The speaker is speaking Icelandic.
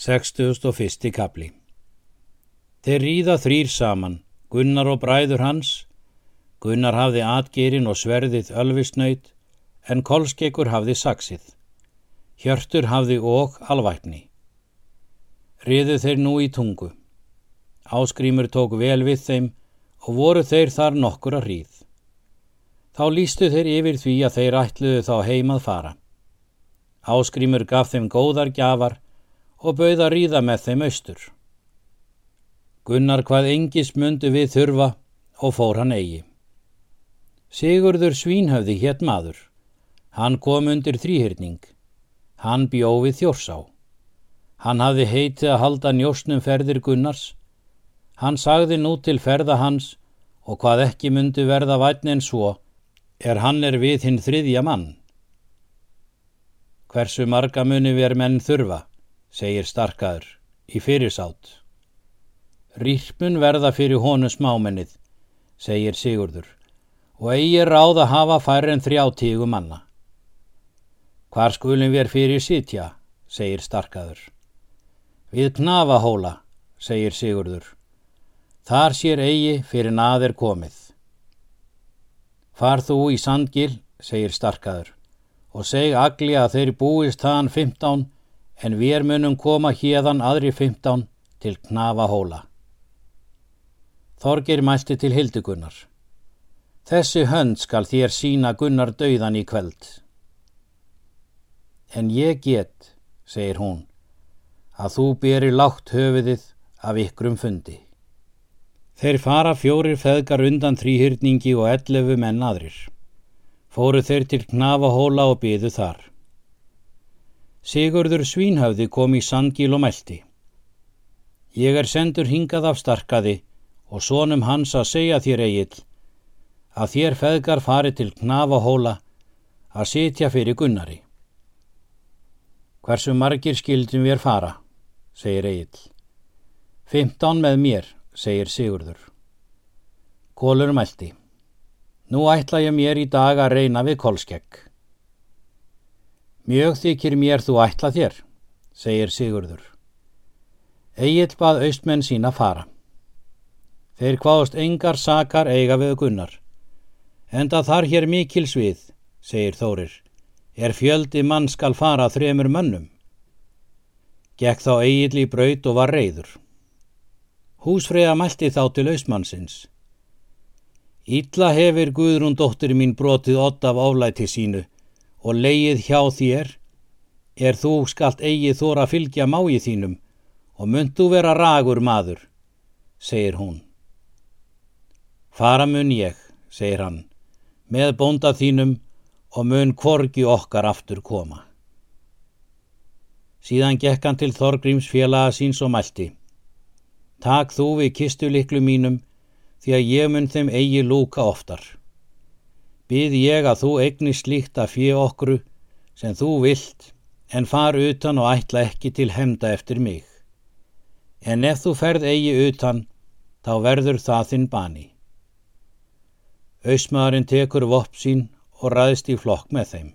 61. kapli Þeir ríða þrýr saman, Gunnar og bræður hans. Gunnar hafði atgerin og sverðið ölvisnaut, en kolskekkur hafði saksið. Hjörtur hafði og alvækni. Riðu þeir nú í tungu. Áskrímur tók vel við þeim og voru þeir þar nokkur að ríð. Þá lístu þeir yfir því að þeir ætluðu þá heimað fara. Áskrímur gaf þeim góðar gjafar og bauð að ríða með þeim austur. Gunnar hvað engis mundu við þurfa og fór hann eigi. Sigurður Svínhöfði hétt maður. Hann kom undir þrýhyrning. Hann bjófið þjórsá. Hann hafði heitið að halda njósnum ferðir Gunnars. Hann sagði nú til ferða hans og hvað ekki myndu verða vætni en svo er hann er við hinn þriðja mann. Hversu marga muni ver menn þurfa? Segir starkaður, í fyrirsátt. Rýrpun verða fyrir honu smámennið, segir Sigurður, og eigi ráð að hafa færre en þrjá tígu manna. Hvar skulum við fyrir sitja, segir starkaður. Við knafahóla, segir Sigurður. Þar sér eigi fyrir naðir komið. Far þú í sandgil, segir starkaður, og seg agli að þeir búist þaðan 15 en við munum koma hérðan aðri 15 til knafa hóla. Þorgir mælti til Hildugunnar. Þessi hönd skal þér sína Gunnar dauðan í kveld. En ég get, segir hún, að þú beri lágt höfuðið af ykkrum fundi. Þeir fara fjórir feðgar undan þrýhyrningi og ellefu menn aðrir. Fóru þeir til knafa hóla og byðu þar. Sigurður Svínhafði kom í sandgíl og meldi. Ég er sendur hingað af starkaði og sónum hans að segja þér eigill að þér feðgar fari til knafahóla að sitja fyrir Gunnari. Hversu margir skildum við fara, segir eigill. Fymtán með mér, segir Sigurður. Kólur meldi. Nú ætla ég mér í dag að reyna við kolskegg. Mjög þykir mér þú ætla þér, segir Sigurður. Egil bað austmenn sína fara. Þeir hvaðust engar sakar eiga við gunnar. Enda þar hér mikil svið, segir Þórir, er fjöldi mann skal fara þremur mönnum. Gekk þá Egil í braut og var reyður. Húsfreyja mælti þá til austmannsins. Ítla hefur Guðrún dóttir mín brotið ott af álæti sínu og leið hjá þér, er þú skalt eigi þóra fylgja máið þínum og myndu vera ragur maður, segir hún. Fara mun ég, segir hann, með bónda þínum og mun korgi okkar aftur koma. Síðan gekk hann til Þorgríms félaga síns og mælti. Takk þú við kistuliklu mínum því að ég mun þeim eigi lúka oftar. Býð ég að þú eigni slíkt að fjö okkru sem þú vilt en far utan og ætla ekki til hemda eftir mig. En ef þú ferð eigi utan, þá verður það þinn bani. Ausmaðurinn tekur vopp sín og ræðist í flokk með þeim.